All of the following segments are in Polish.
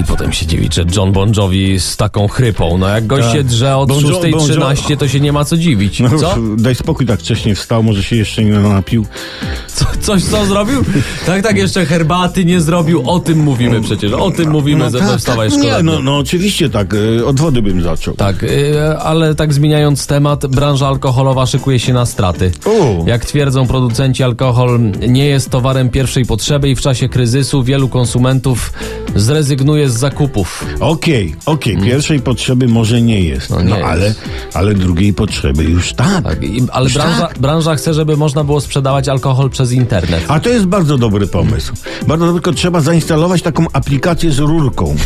I potem się dziwić, że John Bon Jovi z taką chrypą. No jak gość Tak. się drze od Bon Jo- 6.13, to się nie ma co dziwić. No, Co? Daj spokój, tak wcześnie wstał, może się jeszcze nie napił. co? Coś co zrobił? Tak, tak, jeszcze herbaty nie zrobił. O tym mówimy przecież. O tym mówimy, że no, wstawaj, szkoda. nie, no, no oczywiście tak, y, od wody bym zaczął. Tak, y, ale tak zmieniając temat, branża alkoholowa szykuje się na straty. U. Jak twierdzą producenci, alkohol nie jest towarem pierwszej potrzeby i w czasie kryzysu wielu konsumentów zrezygnuje z zakupów. Okej, okej, pierwszej potrzeby może nie jest, No no, nie jest. ale, ale drugiej potrzeby już tak. Tak, i, ale Już branża, tak. branża chce, żeby można było sprzedawać alkohol przez internet. A to jest bardzo dobry pomysł. Bardzo tylko trzeba zainstalować taką aplikację z rurką.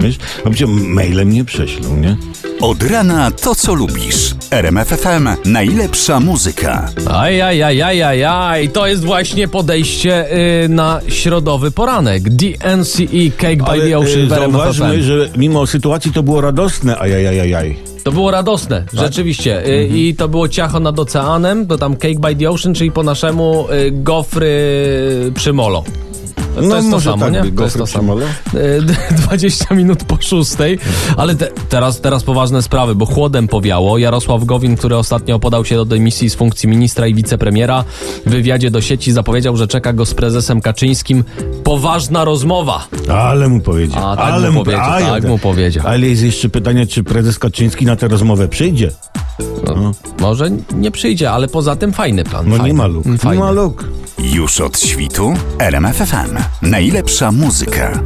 Wiesz, bo mailem nie prześlą, nie? Od rana to, co lubisz. RMF FM. Najlepsza muzyka. Aj, aj, aj, aj, aj, aj. To jest właśnie podejście y, na środowy poranek. DNCE Cake by the Y, RMF zauważmy, że mimo sytuacji to było radosne, ajajajajaj. To było radosne, Tak? rzeczywiście. Y, Mhm. I to było ciacho nad oceanem, to tam Cake by the Ocean, czyli po naszemu y, gofry przy molo. To No jest to samo, tak nie? To jest to samo. molo. Y, 20 minut po szóstej, ale te, teraz, teraz poważne sprawy, bo chłodem powiało. Jarosław Gowin, który ostatnio podał się do dymisji z funkcji ministra i wicepremiera, w wywiadzie do sieci zapowiedział, że czeka go z prezesem Kaczyńskim poważna rozmowa. Ale mu powiedział. A, tak ale mu powiedział, a, tak mu powiedział. Ale jest jeszcze pytanie, czy prezes Kaczyński na tę rozmowę przyjdzie? No, Może nie przyjdzie, ale poza tym fajny plan. No fajny. nie ma luk. Nie Fajny. ma luk. Już od świtu. RMF FM. Najlepsza muzyka.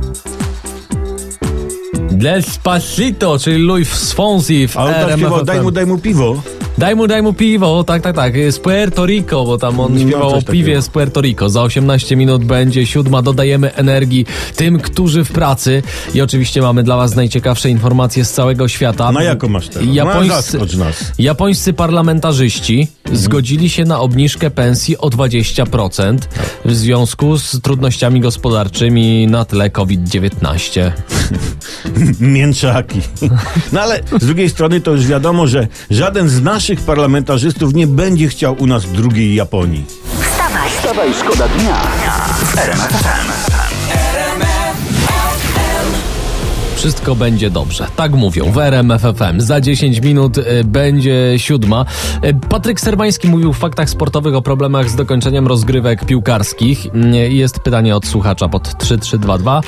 Despacito, czyli Luis Fonsi w A on tam RMF śpiewał, FM. daj mu, daj mu piwo. Daj mu, daj mu piwo, tak, tak, tak, z Puerto Rico, bo tam on No, śpiewał o piwie takiego. z Puerto Rico. Za 18 minut będzie siódma, dodajemy energii tym, którzy w pracy i oczywiście mamy dla was najciekawsze informacje z całego świata. Na jaką masz teraz? No, Japońscy, nas. japońscy parlamentarzyści zgodzili się na obniżkę pensji o 20% w związku z trudnościami gospodarczymi na tle COVID-19. Mięczaki. No ale z drugiej strony to już wiadomo, że żaden z naszych parlamentarzystów nie będzie chciał u nas drugiej Japonii. Wstawaj, Wstawaj, szkoda dnia. W Wszystko będzie dobrze. Tak mówią w RMF FM. Za 10 minut y, będzie siódma. Y, Patryk Serbański mówił w faktach sportowych o problemach z dokończeniem rozgrywek piłkarskich. Y, Jest pytanie od słuchacza pod 3322.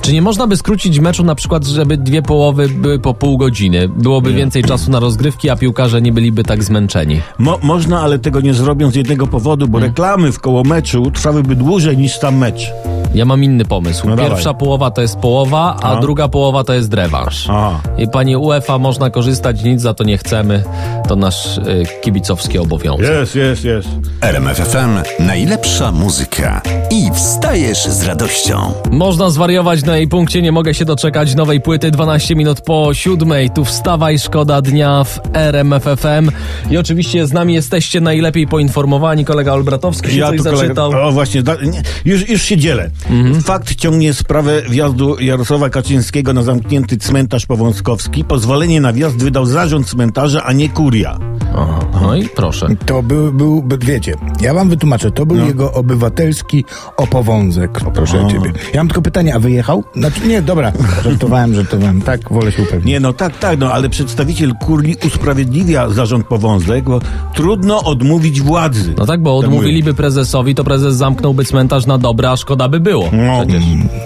Czy nie można by skrócić meczu na przykład, żeby dwie połowy były po pół godziny? Byłoby więcej czasu na rozgrywki, a piłkarze nie byliby tak zmęczeni. Mo można, ale tego nie zrobią z jednego powodu, Hmm. bo reklamy w koło meczu trwałyby dłużej niż sam mecz. Ja mam inny pomysł. No Pierwsza dawaj. połowa to jest połowa, a A. druga połowa to jest rewanż. Aha. I panie UEFA, można korzystać, nic za to nie chcemy. To nasz y, kibicowski obowiązek. Jest, jest, jest. RMF FM. Najlepsza muzyka. I wstajesz z radością. Można zwariować na jej punkcie, nie mogę się doczekać nowej płyty 12 minut po siódmej. Tu wstawaj, szkoda dnia w RMF FM. I oczywiście z nami jesteście najlepiej poinformowani. Kolega Olbratowski się coś tu kolega- zaczytał. O właśnie, da, nie, już, już się dzielę. Mhm. Fakt ciągnie sprawę wjazdu Jarosława Kaczyńskiego na zamknięty cmentarz powązkowski. Pozwolenie na wjazd wydał zarząd cmentarza, a nie kuria. Aha, no i proszę. To był, był, by- wiecie, ja wam wytłumaczę, to był jego obywatelski opowązek, proszę O. ciebie. Ja mam tylko pytanie, a wyjechał? Znaczy nie, dobra, żartowałem, żartowałem, tak, wolę się upewnić. Nie, no tak, tak, no ale przedstawiciel kurii usprawiedliwia zarząd powązek, bo trudno odmówić władzy. No tak, bo mówią. odmówiliby prezesowi, to prezes zamknął cmentarz na dobre, a szkoda by było. No, Przecież.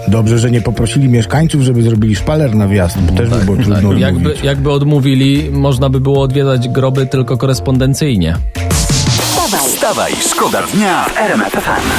Dobrze, że nie poprosili mieszkańców, żeby zrobili szpaler na wjazd, bo też by było trudno Tak, odmówić. jakby, jakby odmówili, można by było odwiedzać groby tylko korespondencyjnie. wstawaj, Wstawaj, szkoda dnia w RMF FM.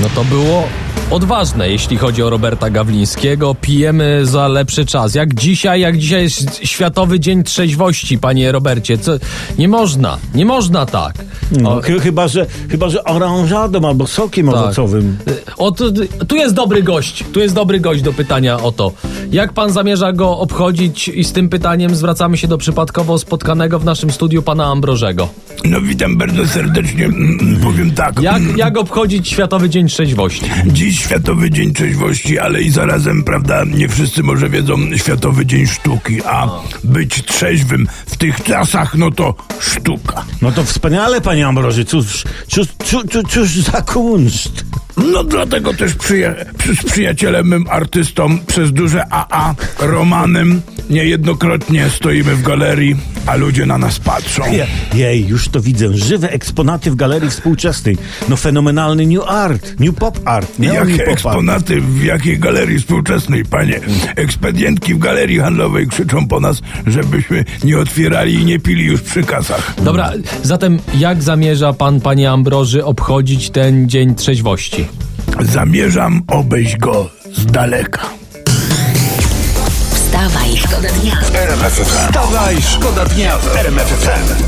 No to było odważne, jeśli chodzi o Roberta Gawlińskiego. Pijemy za lepszy czas. Jak dzisiaj, jak dzisiaj jest Światowy Dzień Trzeźwości, panie Robercie. Co? Nie można, nie można tak. no, O, chy- chyba, że, chyba, że oranżadą albo sokiem Tak. owocowym. o, tu, tu jest dobry gość, tu jest dobry gość do pytania o to. Jak pan zamierza go obchodzić i z tym pytaniem zwracamy się do przypadkowo spotkanego w naszym studiu pana Ambrożego. No witam bardzo serdecznie, Mm, powiem tak. Jak, jak obchodzić Światowy Dzień Trzeźwości? Dziś Światowy Dzień Trzeźwości, ale i zarazem, prawda, nie wszyscy może wiedzą Światowy Dzień Sztuki, a być trzeźwym w tych czasach, no to sztuka. No to wspaniale, panie Ambroży, cóż, cóż, cóż, cóż, cóż za kunszt. No dlatego też przyja- przy, z przyjacielem mym artystą przez duże AA Romanem niejednokrotnie stoimy w galerii, a ludzie na nas patrzą. Je, jej, już to widzę. Żywe eksponaty w galerii współczesnej. No fenomenalny new art, new pop art. Nie Jakie new pop art. eksponaty w jakiej galerii współczesnej, panie? Ekspedientki w galerii handlowej krzyczą po nas, żebyśmy nie otwierali i nie pili już przy kasach. Dobra, zatem jak zamierza pan, panie Ambroży, obchodzić ten dzień trzeźwości? Zamierzam obejść go z daleka. Wstawaj, szkoda dnia. Wstawaj, szkoda dnia w RMF FM.